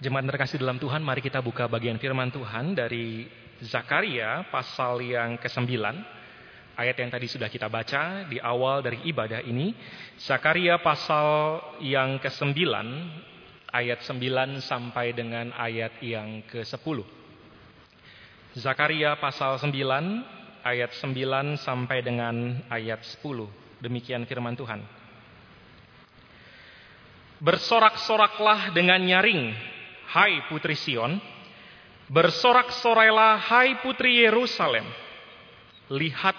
Jemaat terkasih dalam Tuhan, mari kita buka bagian firman Tuhan dari Zakaria pasal yang ke-9. Ayat yang tadi sudah kita baca di awal dari ibadah ini. Zakaria pasal yang ke-9, ayat 9 sampai dengan ayat yang ke-10. Zakaria pasal 9, ayat 9 sampai dengan ayat 10. Demikian firman Tuhan. Bersorak-soraklah dengan nyaring hai putri Sion, bersorak-sorailah hai putri Yerusalem. Lihat,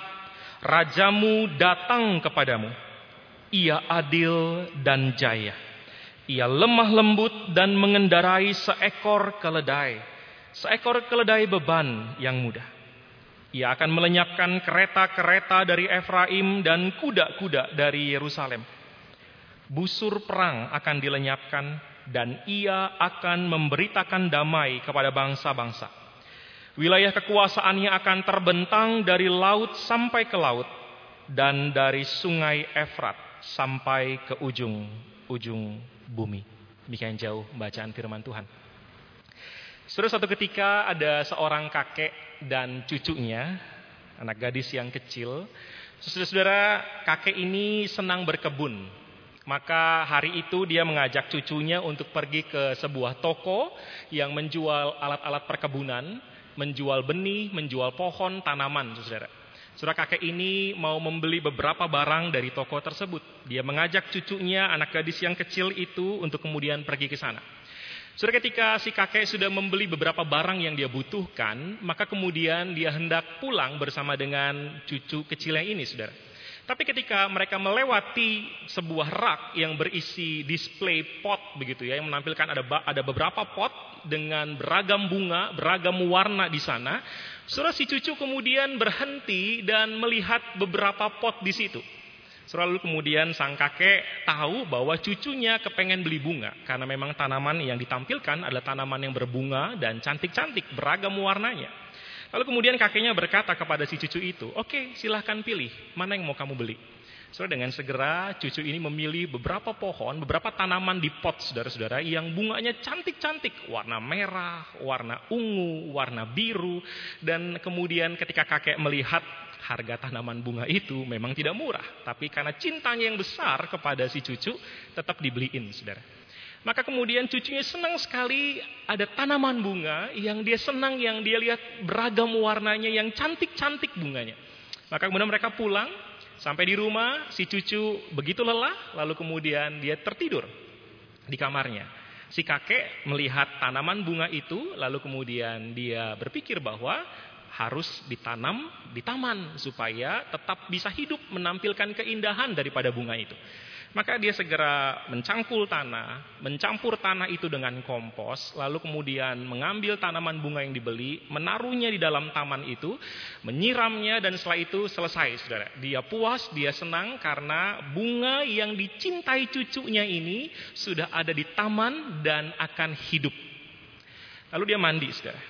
rajamu datang kepadamu. Ia adil dan jaya. Ia lemah lembut dan mengendarai seekor keledai. Seekor keledai beban yang mudah. Ia akan melenyapkan kereta-kereta dari Efraim dan kuda-kuda dari Yerusalem. Busur perang akan dilenyapkan dan ia akan memberitakan damai kepada bangsa-bangsa. Wilayah kekuasaannya akan terbentang dari laut sampai ke laut dan dari sungai Efrat sampai ke ujung-ujung bumi. Demikian jauh bacaan firman Tuhan. Sudah suatu ketika ada seorang kakek dan cucunya, anak gadis yang kecil. Saudara-saudara, kakek ini senang berkebun maka hari itu dia mengajak cucunya untuk pergi ke sebuah toko yang menjual alat-alat perkebunan, menjual benih, menjual pohon, tanaman, saudara. Saudara kakek ini mau membeli beberapa barang dari toko tersebut. Dia mengajak cucunya, anak gadis yang kecil itu untuk kemudian pergi ke sana. Saudara ketika si kakek sudah membeli beberapa barang yang dia butuhkan, maka kemudian dia hendak pulang bersama dengan cucu kecilnya ini, saudara. Tapi ketika mereka melewati sebuah rak yang berisi display pot begitu ya, yang menampilkan ada ada beberapa pot dengan beragam bunga, beragam warna di sana, Surah si cucu kemudian berhenti dan melihat beberapa pot di situ. Selalu kemudian sang kakek tahu bahwa cucunya kepengen beli bunga karena memang tanaman yang ditampilkan adalah tanaman yang berbunga dan cantik-cantik, beragam warnanya. Lalu kemudian kakeknya berkata kepada si cucu itu, oke okay, silahkan pilih, mana yang mau kamu beli. So dengan segera cucu ini memilih beberapa pohon, beberapa tanaman di pot saudara-saudara yang bunganya cantik-cantik. Warna merah, warna ungu, warna biru. Dan kemudian ketika kakek melihat harga tanaman bunga itu memang tidak murah. Tapi karena cintanya yang besar kepada si cucu tetap dibeliin saudara. Maka kemudian cucunya senang sekali ada tanaman bunga yang dia senang, yang dia lihat beragam warnanya, yang cantik-cantik bunganya. Maka kemudian mereka pulang, sampai di rumah, si cucu begitu lelah, lalu kemudian dia tertidur di kamarnya. Si kakek melihat tanaman bunga itu, lalu kemudian dia berpikir bahwa harus ditanam di taman supaya tetap bisa hidup menampilkan keindahan daripada bunga itu. Maka dia segera mencangkul tanah, mencampur tanah itu dengan kompos, lalu kemudian mengambil tanaman bunga yang dibeli, menaruhnya di dalam taman itu, menyiramnya dan setelah itu selesai, saudara. Dia puas, dia senang karena bunga yang dicintai cucunya ini sudah ada di taman dan akan hidup. Lalu dia mandi, saudara.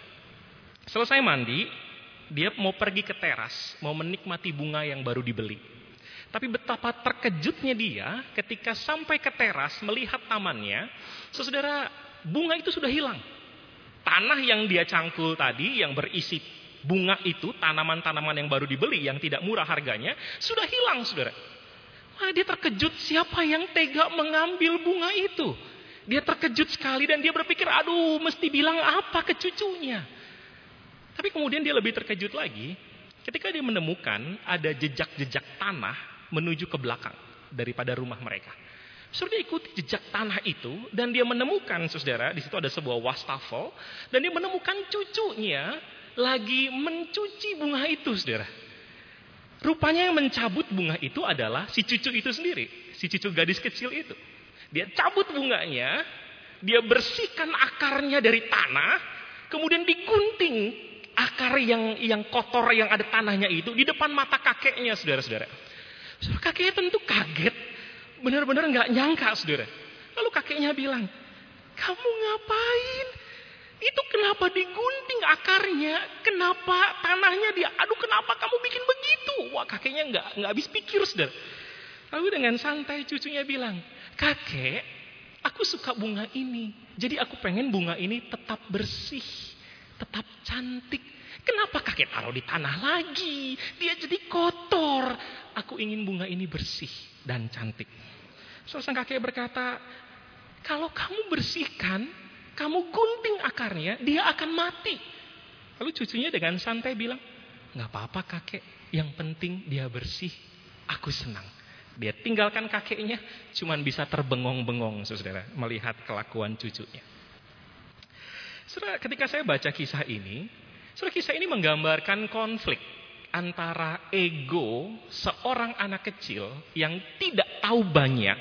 Selesai mandi, dia mau pergi ke teras, mau menikmati bunga yang baru dibeli. Tapi betapa terkejutnya dia ketika sampai ke teras melihat tamannya, saudara bunga itu sudah hilang. Tanah yang dia cangkul tadi yang berisi bunga itu, tanaman-tanaman yang baru dibeli yang tidak murah harganya, sudah hilang saudara. Wah, dia terkejut siapa yang tega mengambil bunga itu. Dia terkejut sekali dan dia berpikir, aduh mesti bilang apa ke cucunya. Tapi kemudian dia lebih terkejut lagi ketika dia menemukan ada jejak-jejak tanah menuju ke belakang daripada rumah mereka. Saudara ikuti jejak tanah itu dan dia menemukan saudara di situ ada sebuah wastafel dan dia menemukan cucunya lagi mencuci bunga itu saudara. Rupanya yang mencabut bunga itu adalah si cucu itu sendiri, si cucu gadis kecil itu. Dia cabut bunganya, dia bersihkan akarnya dari tanah, kemudian digunting akar yang yang kotor yang ada tanahnya itu di depan mata kakeknya saudara-saudara. Saudara kakeknya tentu kaget. Benar-benar nggak nyangka saudara. Lalu kakeknya bilang, kamu ngapain? Itu kenapa digunting akarnya? Kenapa tanahnya dia? Aduh kenapa kamu bikin begitu? Wah kakeknya nggak nggak habis pikir saudara. Lalu dengan santai cucunya bilang, kakek, Aku suka bunga ini. Jadi aku pengen bunga ini tetap bersih, tetap cantik. Kenapa kakek taruh di tanah lagi? Dia jadi kotor. Aku ingin bunga ini bersih dan cantik. Seorang kakek berkata, kalau kamu bersihkan, kamu gunting akarnya, dia akan mati. Lalu cucunya dengan santai bilang, nggak apa-apa kakek, yang penting dia bersih, aku senang. Dia tinggalkan kakeknya, cuman bisa terbengong-bengong, saudara, melihat kelakuan cucunya. Saudara, ketika saya baca kisah ini, saudara kisah ini menggambarkan konflik antara ego seorang anak kecil yang tidak tahu banyak,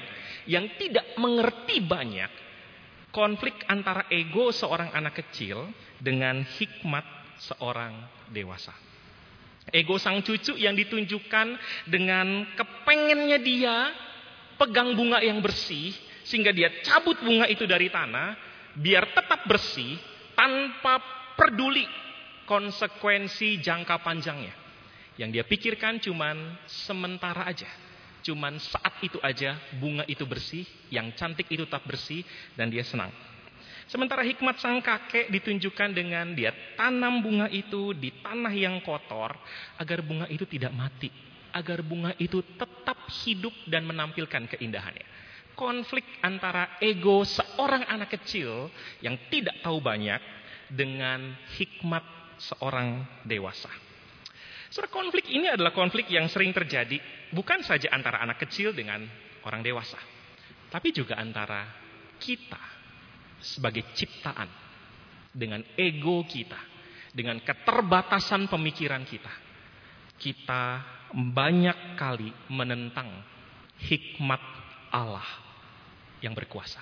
yang tidak mengerti banyak, konflik antara ego seorang anak kecil dengan hikmat seorang dewasa. Ego sang cucu yang ditunjukkan dengan kepengennya dia pegang bunga yang bersih sehingga dia cabut bunga itu dari tanah biar tetap bersih tanpa peduli konsekuensi jangka panjangnya. Yang dia pikirkan cuman sementara aja. Cuman saat itu aja bunga itu bersih, yang cantik itu tetap bersih dan dia senang. Sementara hikmat sang kakek ditunjukkan dengan dia tanam bunga itu di tanah yang kotor agar bunga itu tidak mati, agar bunga itu tetap hidup dan menampilkan keindahannya. Konflik antara ego seorang anak kecil yang tidak tahu banyak dengan hikmat seorang dewasa. Seorang konflik ini adalah konflik yang sering terjadi bukan saja antara anak kecil dengan orang dewasa, tapi juga antara kita sebagai ciptaan dengan ego kita, dengan keterbatasan pemikiran kita. Kita banyak kali menentang hikmat Allah yang berkuasa.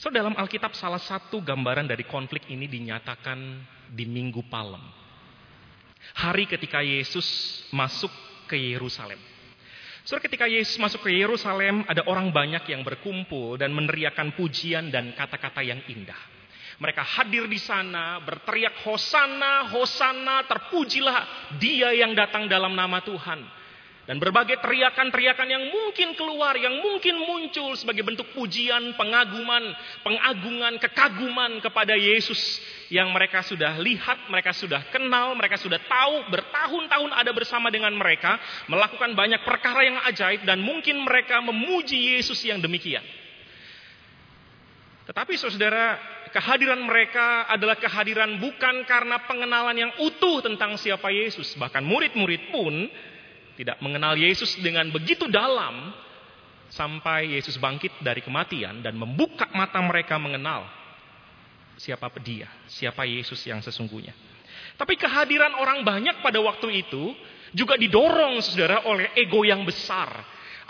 So dalam Alkitab salah satu gambaran dari konflik ini dinyatakan di Minggu Palem. Hari ketika Yesus masuk ke Yerusalem. Saudara ketika Yesus masuk ke Yerusalem, ada orang banyak yang berkumpul dan meneriakan pujian dan kata-kata yang indah. Mereka hadir di sana, berteriak hosana, hosana, terpujilah dia yang datang dalam nama Tuhan. Dan berbagai teriakan-teriakan yang mungkin keluar, yang mungkin muncul sebagai bentuk pujian, pengaguman, pengagungan, kekaguman kepada Yesus yang mereka sudah lihat, mereka sudah kenal, mereka sudah tahu, bertahun-tahun ada bersama dengan mereka, melakukan banyak perkara yang ajaib dan mungkin mereka memuji Yesus yang demikian. Tetapi saudara, kehadiran mereka adalah kehadiran bukan karena pengenalan yang utuh tentang siapa Yesus. Bahkan murid-murid pun tidak mengenal Yesus dengan begitu dalam sampai Yesus bangkit dari kematian dan membuka mata mereka mengenal siapa dia, siapa Yesus yang sesungguhnya. Tapi kehadiran orang banyak pada waktu itu juga didorong saudara oleh ego yang besar.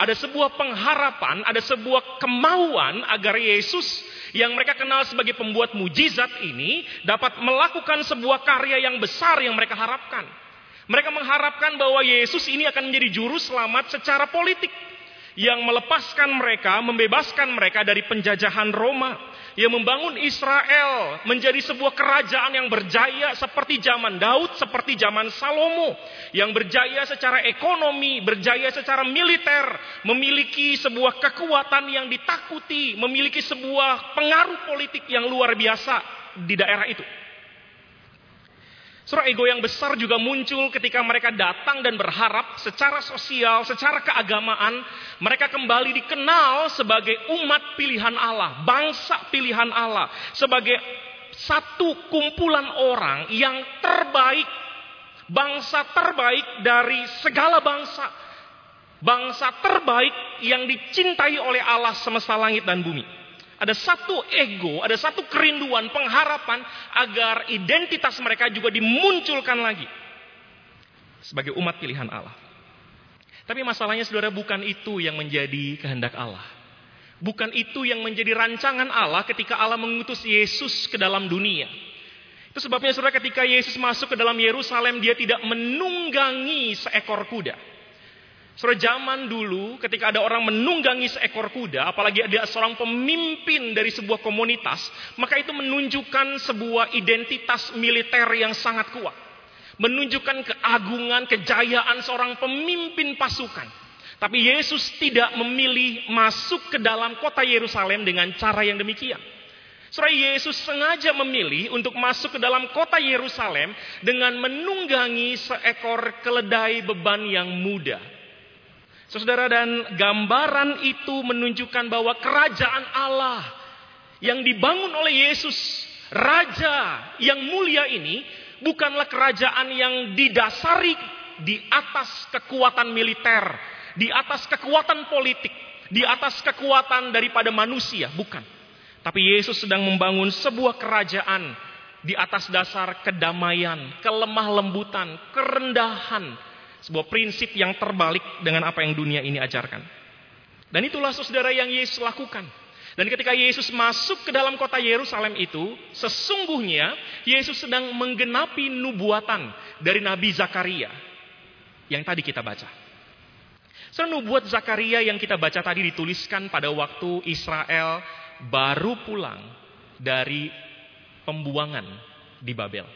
Ada sebuah pengharapan, ada sebuah kemauan agar Yesus yang mereka kenal sebagai pembuat mujizat ini dapat melakukan sebuah karya yang besar yang mereka harapkan. Mereka mengharapkan bahwa Yesus ini akan menjadi juru selamat secara politik. Yang melepaskan mereka, membebaskan mereka dari penjajahan Roma, yang membangun Israel menjadi sebuah kerajaan yang berjaya seperti zaman Daud, seperti zaman Salomo, yang berjaya secara ekonomi, berjaya secara militer, memiliki sebuah kekuatan yang ditakuti, memiliki sebuah pengaruh politik yang luar biasa di daerah itu. Surah ego yang besar juga muncul ketika mereka datang dan berharap secara sosial, secara keagamaan, mereka kembali dikenal sebagai umat pilihan Allah, bangsa pilihan Allah, sebagai satu kumpulan orang yang terbaik, bangsa terbaik dari segala bangsa, bangsa terbaik yang dicintai oleh Allah semesta langit dan bumi. Ada satu ego, ada satu kerinduan, pengharapan agar identitas mereka juga dimunculkan lagi sebagai umat pilihan Allah. Tapi masalahnya saudara bukan itu yang menjadi kehendak Allah. Bukan itu yang menjadi rancangan Allah ketika Allah mengutus Yesus ke dalam dunia. Itu sebabnya saudara ketika Yesus masuk ke dalam Yerusalem dia tidak menunggangi seekor kuda. Saudara zaman dulu ketika ada orang menunggangi seekor kuda, apalagi ada seorang pemimpin dari sebuah komunitas, maka itu menunjukkan sebuah identitas militer yang sangat kuat. Menunjukkan keagungan, kejayaan seorang pemimpin pasukan. Tapi Yesus tidak memilih masuk ke dalam kota Yerusalem dengan cara yang demikian. Saudara Yesus sengaja memilih untuk masuk ke dalam kota Yerusalem dengan menunggangi seekor keledai beban yang muda. Saudara dan gambaran itu menunjukkan bahwa kerajaan Allah yang dibangun oleh Yesus, raja yang mulia ini bukanlah kerajaan yang didasari di atas kekuatan militer, di atas kekuatan politik, di atas kekuatan daripada manusia, bukan. Tapi Yesus sedang membangun sebuah kerajaan di atas dasar kedamaian, kelemah lembutan, kerendahan. Sebuah prinsip yang terbalik dengan apa yang dunia ini ajarkan. Dan itulah saudara yang Yesus lakukan. Dan ketika Yesus masuk ke dalam kota Yerusalem itu, sesungguhnya Yesus sedang menggenapi nubuatan dari Nabi Zakaria yang tadi kita baca. So, nubuat Zakaria yang kita baca tadi dituliskan pada waktu Israel baru pulang dari pembuangan di Babel.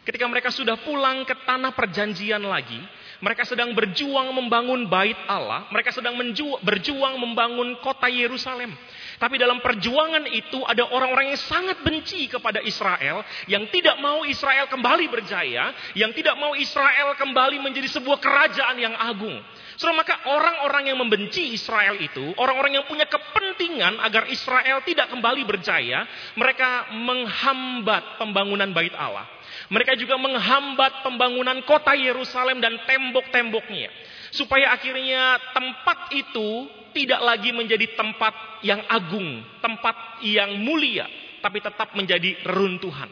Ketika mereka sudah pulang ke tanah perjanjian lagi, mereka sedang berjuang membangun bait Allah, mereka sedang berjuang membangun kota Yerusalem. Tapi dalam perjuangan itu ada orang-orang yang sangat benci kepada Israel, yang tidak mau Israel kembali berjaya, yang tidak mau Israel kembali menjadi sebuah kerajaan yang agung. So, maka orang-orang yang membenci Israel itu, orang-orang yang punya kepentingan agar Israel tidak kembali berjaya, mereka menghambat pembangunan bait Allah. Mereka juga menghambat pembangunan kota Yerusalem dan tembok-temboknya. Supaya akhirnya tempat itu tidak lagi menjadi tempat yang agung, tempat yang mulia, tapi tetap menjadi reruntuhan.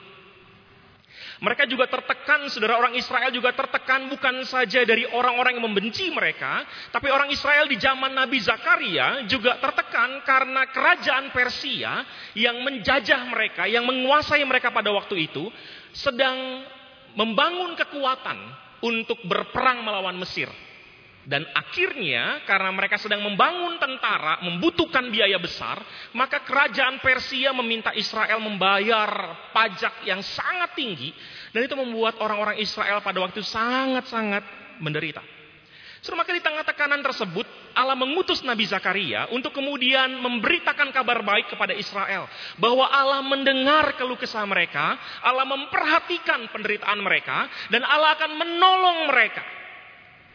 Mereka juga tertekan, saudara orang Israel juga tertekan bukan saja dari orang-orang yang membenci mereka, tapi orang Israel di zaman Nabi Zakaria juga tertekan karena kerajaan Persia yang menjajah mereka, yang menguasai mereka pada waktu itu, sedang membangun kekuatan untuk berperang melawan Mesir. Dan akhirnya karena mereka sedang membangun tentara, membutuhkan biaya besar, maka kerajaan Persia meminta Israel membayar pajak yang sangat tinggi dan itu membuat orang-orang Israel pada waktu sangat-sangat menderita. So, maka di tengah tekanan tersebut, Allah mengutus Nabi Zakaria untuk kemudian memberitakan kabar baik kepada Israel. Bahwa Allah mendengar keluh kesah mereka, Allah memperhatikan penderitaan mereka, dan Allah akan menolong mereka.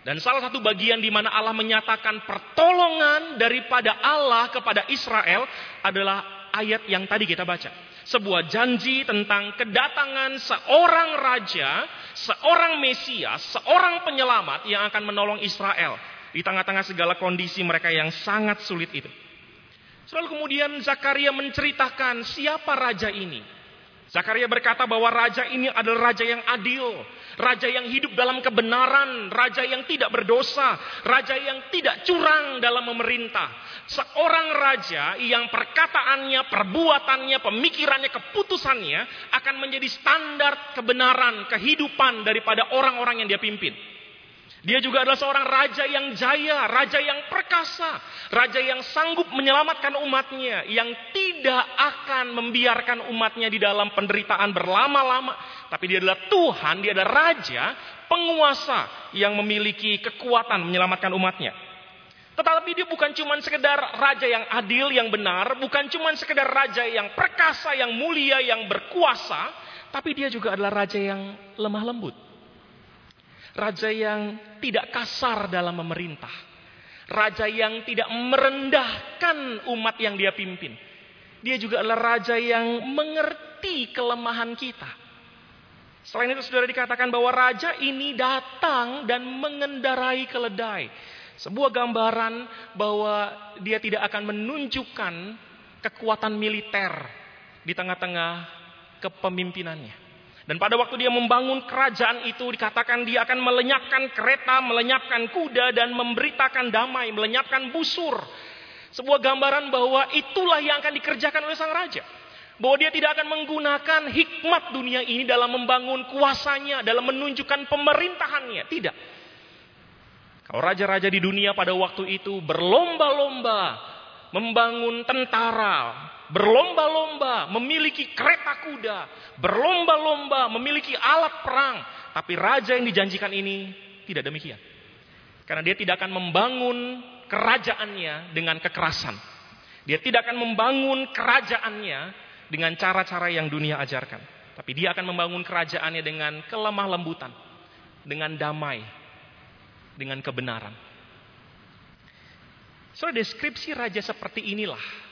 Dan salah satu bagian di mana Allah menyatakan pertolongan daripada Allah kepada Israel adalah ayat yang tadi kita baca. Sebuah janji tentang kedatangan seorang raja, seorang Mesias, seorang penyelamat yang akan menolong Israel di tengah-tengah segala kondisi mereka yang sangat sulit itu. Selalu kemudian Zakaria menceritakan siapa raja ini. Zakaria berkata bahwa raja ini adalah raja yang adil, raja yang hidup dalam kebenaran, raja yang tidak berdosa, raja yang tidak curang dalam memerintah. Seorang raja yang perkataannya, perbuatannya, pemikirannya, keputusannya akan menjadi standar kebenaran kehidupan daripada orang-orang yang dia pimpin. Dia juga adalah seorang raja yang jaya, raja yang perkasa, raja yang sanggup menyelamatkan umatnya, yang tidak akan membiarkan umatnya di dalam penderitaan berlama-lama. Tapi dia adalah Tuhan, dia adalah raja, penguasa yang memiliki kekuatan menyelamatkan umatnya. Tetapi dia bukan cuma sekedar raja yang adil, yang benar, bukan cuma sekedar raja yang perkasa, yang mulia, yang berkuasa, tapi dia juga adalah raja yang lemah lembut. Raja yang tidak kasar dalam memerintah. Raja yang tidak merendahkan umat yang dia pimpin. Dia juga adalah raja yang mengerti kelemahan kita. Selain itu saudara dikatakan bahwa raja ini datang dan mengendarai keledai. Sebuah gambaran bahwa dia tidak akan menunjukkan kekuatan militer di tengah-tengah kepemimpinannya. Dan pada waktu dia membangun kerajaan itu dikatakan dia akan melenyapkan kereta, melenyapkan kuda dan memberitakan damai, melenyapkan busur. Sebuah gambaran bahwa itulah yang akan dikerjakan oleh sang raja. Bahwa dia tidak akan menggunakan hikmat dunia ini dalam membangun kuasanya, dalam menunjukkan pemerintahannya. Tidak. Kalau raja-raja di dunia pada waktu itu berlomba-lomba membangun tentara, berlomba-lomba memiliki kereta kuda, berlomba-lomba memiliki alat perang, tapi raja yang dijanjikan ini tidak demikian. Karena dia tidak akan membangun kerajaannya dengan kekerasan. Dia tidak akan membangun kerajaannya dengan cara-cara yang dunia ajarkan. Tapi dia akan membangun kerajaannya dengan kelemah lembutan, dengan damai, dengan kebenaran. So deskripsi raja seperti inilah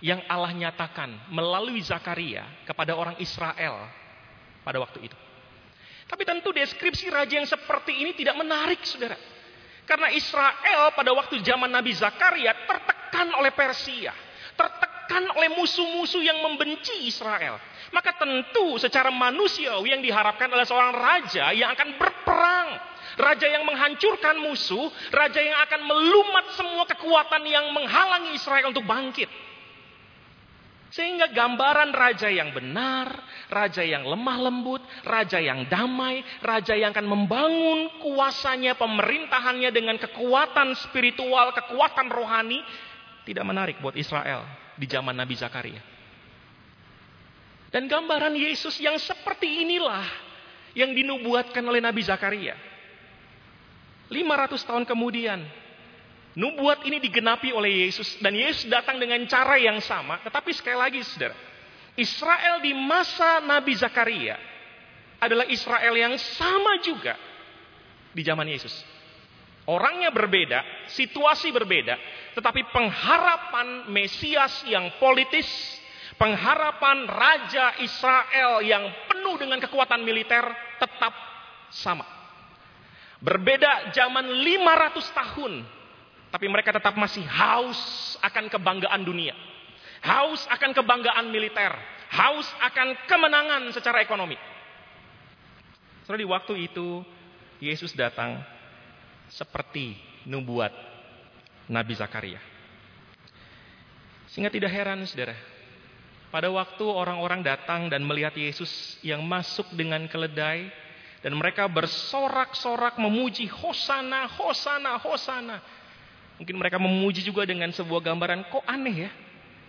yang Allah nyatakan melalui Zakaria kepada orang Israel pada waktu itu. Tapi tentu deskripsi raja yang seperti ini tidak menarik, saudara. Karena Israel pada waktu zaman Nabi Zakaria tertekan oleh Persia. Tertekan oleh musuh-musuh yang membenci Israel. Maka tentu secara manusia yang diharapkan adalah seorang raja yang akan berperang. Raja yang menghancurkan musuh. Raja yang akan melumat semua kekuatan yang menghalangi Israel untuk bangkit. Sehingga gambaran raja yang benar, raja yang lemah lembut, raja yang damai, raja yang akan membangun kuasanya, pemerintahannya dengan kekuatan spiritual, kekuatan rohani, tidak menarik buat Israel di zaman Nabi Zakaria. Dan gambaran Yesus yang seperti inilah yang dinubuatkan oleh Nabi Zakaria. 500 tahun kemudian, Nubuat ini digenapi oleh Yesus dan Yesus datang dengan cara yang sama. Tetapi sekali lagi saudara, Israel di masa Nabi Zakaria adalah Israel yang sama juga di zaman Yesus. Orangnya berbeda, situasi berbeda, tetapi pengharapan Mesias yang politis, pengharapan Raja Israel yang penuh dengan kekuatan militer tetap sama. Berbeda zaman 500 tahun tapi mereka tetap masih haus akan kebanggaan dunia. Haus akan kebanggaan militer. Haus akan kemenangan secara ekonomi. Setelah di waktu itu Yesus datang seperti nubuat Nabi Zakaria. Sehingga tidak heran saudara. Pada waktu orang-orang datang dan melihat Yesus yang masuk dengan keledai. Dan mereka bersorak-sorak memuji Hosana, Hosana, Hosana. Mungkin mereka memuji juga dengan sebuah gambaran, kok aneh ya?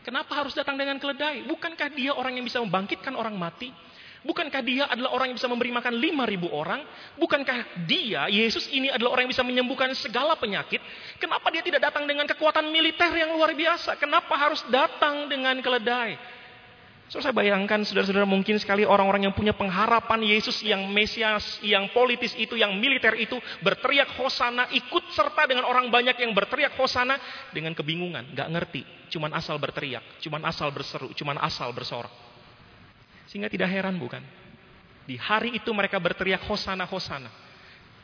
Kenapa harus datang dengan keledai? Bukankah dia orang yang bisa membangkitkan orang mati? Bukankah dia adalah orang yang bisa memberi makan 5.000 orang? Bukankah dia, Yesus ini adalah orang yang bisa menyembuhkan segala penyakit? Kenapa dia tidak datang dengan kekuatan militer yang luar biasa? Kenapa harus datang dengan keledai? So, saya bayangkan saudara-saudara mungkin sekali orang-orang yang punya pengharapan Yesus yang Mesias, yang politis itu, yang militer itu berteriak hosana, ikut serta dengan orang banyak yang berteriak hosana dengan kebingungan, gak ngerti, cuman asal berteriak, cuman asal berseru, cuman asal bersorak. Sehingga tidak heran bukan? Di hari itu mereka berteriak hosana, hosana.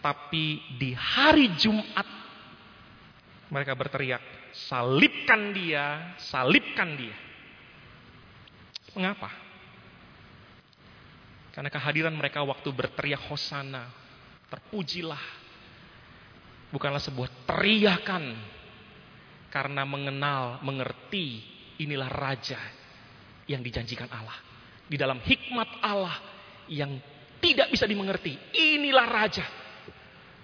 Tapi di hari Jumat mereka berteriak, salibkan dia, salibkan dia. Mengapa? Karena kehadiran mereka waktu berteriak hosana, terpujilah, bukanlah sebuah teriakan karena mengenal, mengerti inilah raja yang dijanjikan Allah. Di dalam hikmat Allah yang tidak bisa dimengerti. Inilah raja.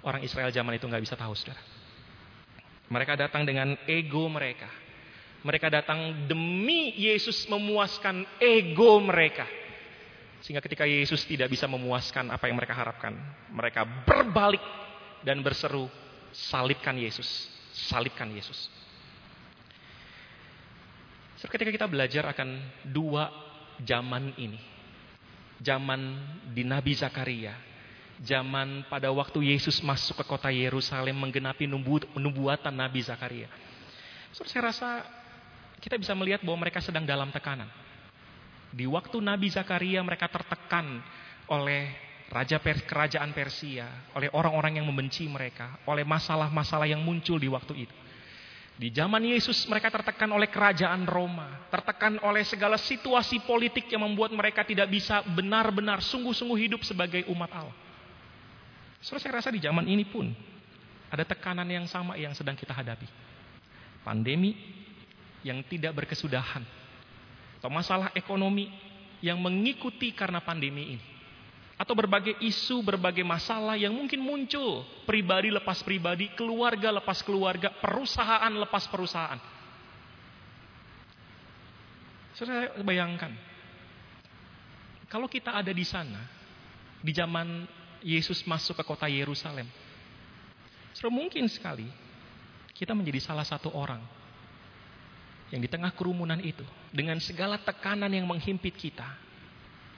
Orang Israel zaman itu nggak bisa tahu, saudara. Mereka datang dengan ego mereka mereka datang demi Yesus memuaskan ego mereka. Sehingga ketika Yesus tidak bisa memuaskan apa yang mereka harapkan, mereka berbalik dan berseru, salibkan Yesus, salibkan Yesus. So, ketika kita belajar akan dua zaman ini, zaman di Nabi Zakaria, zaman pada waktu Yesus masuk ke kota Yerusalem menggenapi nubuatan Nabi Zakaria. So, saya rasa kita bisa melihat bahwa mereka sedang dalam tekanan. Di waktu Nabi Zakaria mereka tertekan oleh raja pers kerajaan Persia, oleh orang-orang yang membenci mereka, oleh masalah-masalah yang muncul di waktu itu. Di zaman Yesus mereka tertekan oleh kerajaan Roma, tertekan oleh segala situasi politik yang membuat mereka tidak bisa benar-benar sungguh-sungguh hidup sebagai umat Allah. So, saya rasa di zaman ini pun ada tekanan yang sama yang sedang kita hadapi. Pandemi, yang tidak berkesudahan. Atau masalah ekonomi yang mengikuti karena pandemi ini. Atau berbagai isu, berbagai masalah yang mungkin muncul. Pribadi lepas pribadi, keluarga lepas keluarga, perusahaan lepas perusahaan. Saya bayangkan, kalau kita ada di sana, di zaman Yesus masuk ke kota Yerusalem, So, mungkin sekali kita menjadi salah satu orang yang di tengah kerumunan itu dengan segala tekanan yang menghimpit kita,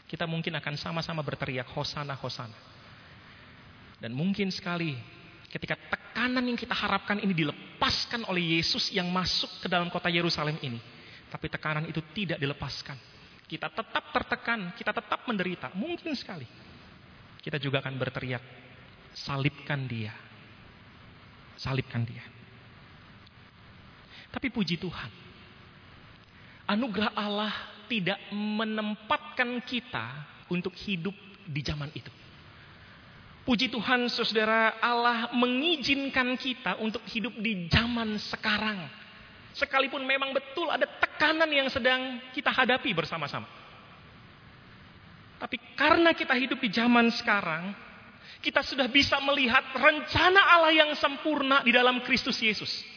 kita mungkin akan sama-sama berteriak hosana hosana. Dan mungkin sekali ketika tekanan yang kita harapkan ini dilepaskan oleh Yesus yang masuk ke dalam kota Yerusalem ini, tapi tekanan itu tidak dilepaskan. Kita tetap tertekan, kita tetap menderita, mungkin sekali. Kita juga akan berteriak, salibkan dia. Salibkan dia. Tapi puji Tuhan, anugerah Allah tidak menempatkan kita untuk hidup di zaman itu. Puji Tuhan saudara Allah mengizinkan kita untuk hidup di zaman sekarang. Sekalipun memang betul ada tekanan yang sedang kita hadapi bersama-sama. Tapi karena kita hidup di zaman sekarang, kita sudah bisa melihat rencana Allah yang sempurna di dalam Kristus Yesus.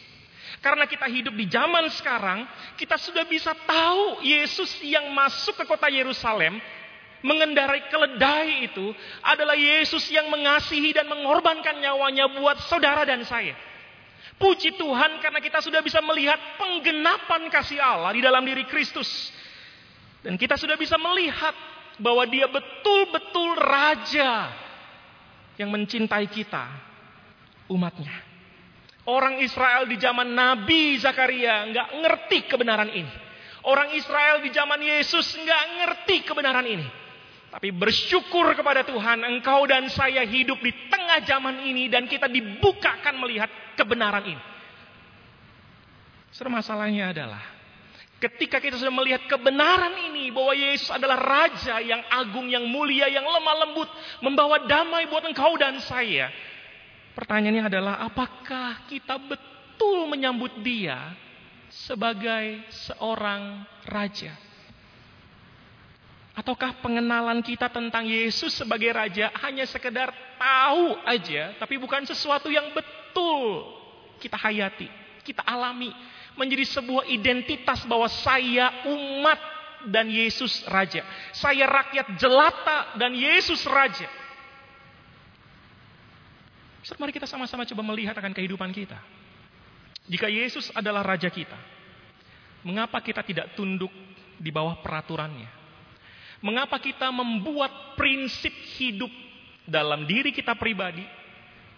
Karena kita hidup di zaman sekarang, kita sudah bisa tahu Yesus yang masuk ke kota Yerusalem mengendarai keledai itu adalah Yesus yang mengasihi dan mengorbankan nyawanya buat saudara dan saya. Puji Tuhan karena kita sudah bisa melihat penggenapan kasih Allah di dalam diri Kristus. Dan kita sudah bisa melihat bahwa dia betul-betul raja yang mencintai kita, umatnya. Orang Israel di zaman Nabi Zakaria nggak ngerti kebenaran ini. Orang Israel di zaman Yesus nggak ngerti kebenaran ini. Tapi bersyukur kepada Tuhan, engkau dan saya hidup di tengah zaman ini dan kita dibukakan melihat kebenaran ini. Masalahnya adalah ketika kita sudah melihat kebenaran ini bahwa Yesus adalah raja yang agung, yang mulia, yang lemah lembut, membawa damai buat engkau dan saya. Pertanyaannya adalah apakah kita betul menyambut dia sebagai seorang raja? Ataukah pengenalan kita tentang Yesus sebagai raja hanya sekedar tahu aja, tapi bukan sesuatu yang betul kita hayati, kita alami, menjadi sebuah identitas bahwa saya umat dan Yesus raja. Saya rakyat jelata dan Yesus raja. Mari kita sama-sama coba melihat akan kehidupan kita. Jika Yesus adalah raja kita, mengapa kita tidak tunduk di bawah peraturannya? Mengapa kita membuat prinsip hidup dalam diri kita pribadi,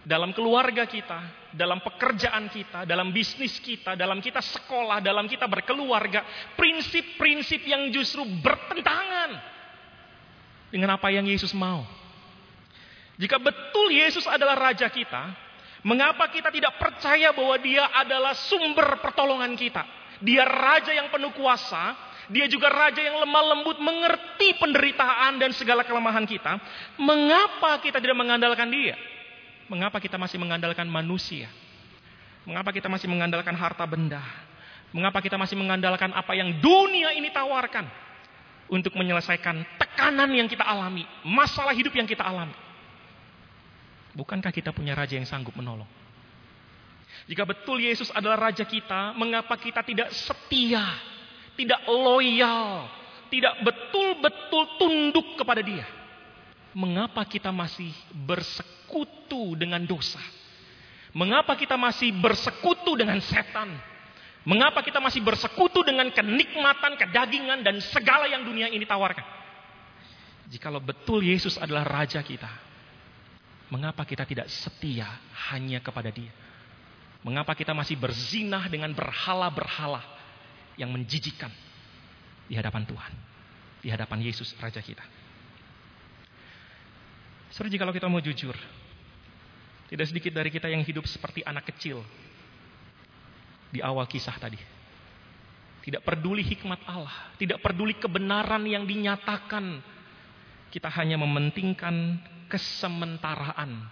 dalam keluarga kita, dalam pekerjaan kita, dalam bisnis kita, dalam kita sekolah, dalam kita berkeluarga, prinsip-prinsip yang justru bertentangan dengan apa yang Yesus mau? Jika betul Yesus adalah raja kita, mengapa kita tidak percaya bahwa dia adalah sumber pertolongan kita? Dia raja yang penuh kuasa, dia juga raja yang lemah lembut, mengerti penderitaan dan segala kelemahan kita. Mengapa kita tidak mengandalkan dia? Mengapa kita masih mengandalkan manusia? Mengapa kita masih mengandalkan harta benda? Mengapa kita masih mengandalkan apa yang dunia ini tawarkan untuk menyelesaikan tekanan yang kita alami, masalah hidup yang kita alami? Bukankah kita punya raja yang sanggup menolong? Jika betul Yesus adalah raja kita, mengapa kita tidak setia, tidak loyal, tidak betul-betul tunduk kepada Dia? Mengapa kita masih bersekutu dengan dosa? Mengapa kita masih bersekutu dengan setan? Mengapa kita masih bersekutu dengan kenikmatan, kedagingan, dan segala yang dunia ini tawarkan? Jikalau betul Yesus adalah raja kita, Mengapa kita tidak setia hanya kepada dia? Mengapa kita masih berzinah dengan berhala-berhala yang menjijikan di hadapan Tuhan? Di hadapan Yesus Raja kita. Saudara, kalau kita mau jujur, tidak sedikit dari kita yang hidup seperti anak kecil di awal kisah tadi. Tidak peduli hikmat Allah, tidak peduli kebenaran yang dinyatakan. Kita hanya mementingkan kesementaraan,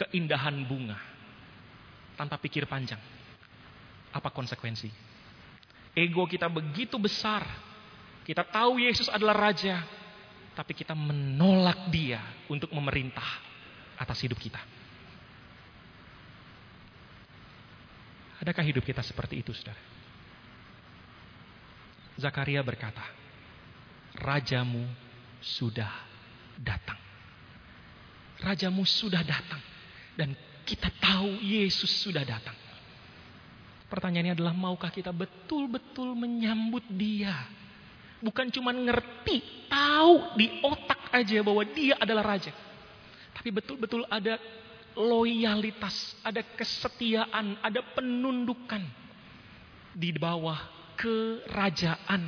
keindahan bunga tanpa pikir panjang. Apa konsekuensi? Ego kita begitu besar. Kita tahu Yesus adalah raja, tapi kita menolak dia untuk memerintah atas hidup kita. Adakah hidup kita seperti itu, Saudara? Zakaria berkata, "Rajamu sudah datang." Rajamu sudah datang. Dan kita tahu Yesus sudah datang. Pertanyaannya adalah maukah kita betul-betul menyambut dia? Bukan cuma ngerti, tahu di otak aja bahwa dia adalah raja. Tapi betul-betul ada loyalitas, ada kesetiaan, ada penundukan di bawah kerajaan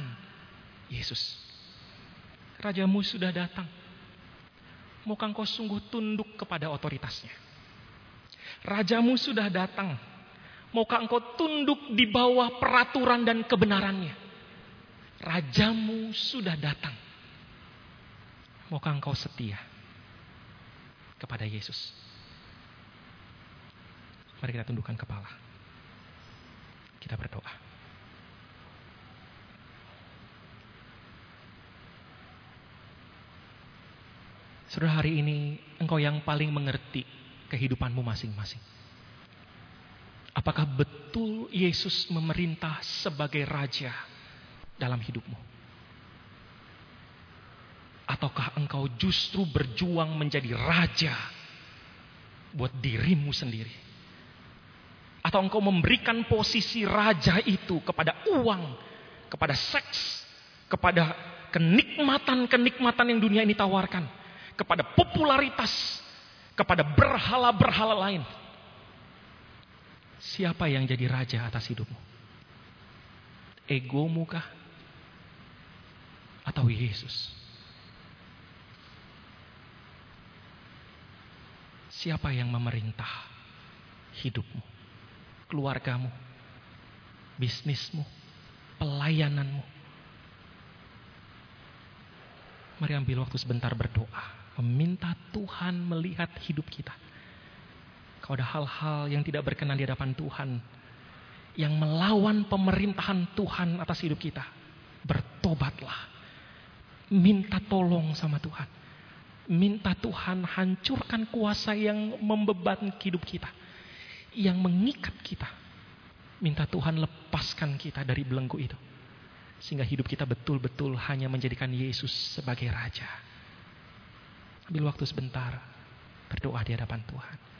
Yesus. Rajamu sudah datang. Maukah engkau sungguh tunduk kepada otoritasnya? Rajamu sudah datang. Maukah engkau tunduk di bawah peraturan dan kebenarannya? Rajamu sudah datang. Maukah engkau setia kepada Yesus? Mari kita tundukkan kepala. Kita berdoa. Saudara hari ini engkau yang paling mengerti kehidupanmu masing-masing. Apakah betul Yesus memerintah sebagai raja dalam hidupmu? Ataukah engkau justru berjuang menjadi raja buat dirimu sendiri? Atau engkau memberikan posisi raja itu kepada uang, kepada seks, kepada kenikmatan-kenikmatan yang dunia ini tawarkan? Kepada popularitas, kepada berhala-berhala lain. Siapa yang jadi raja atas hidupmu? Egomu kah? Atau Yesus? Siapa yang memerintah hidupmu, keluargamu, bisnismu, pelayananmu? Mari ambil waktu sebentar berdoa meminta Tuhan melihat hidup kita. Kalau ada hal-hal yang tidak berkenan di hadapan Tuhan, yang melawan pemerintahan Tuhan atas hidup kita, bertobatlah. Minta tolong sama Tuhan. Minta Tuhan hancurkan kuasa yang membeban hidup kita. Yang mengikat kita. Minta Tuhan lepaskan kita dari belenggu itu. Sehingga hidup kita betul-betul hanya menjadikan Yesus sebagai Raja. Ambil waktu sebentar. Berdoa di hadapan Tuhan.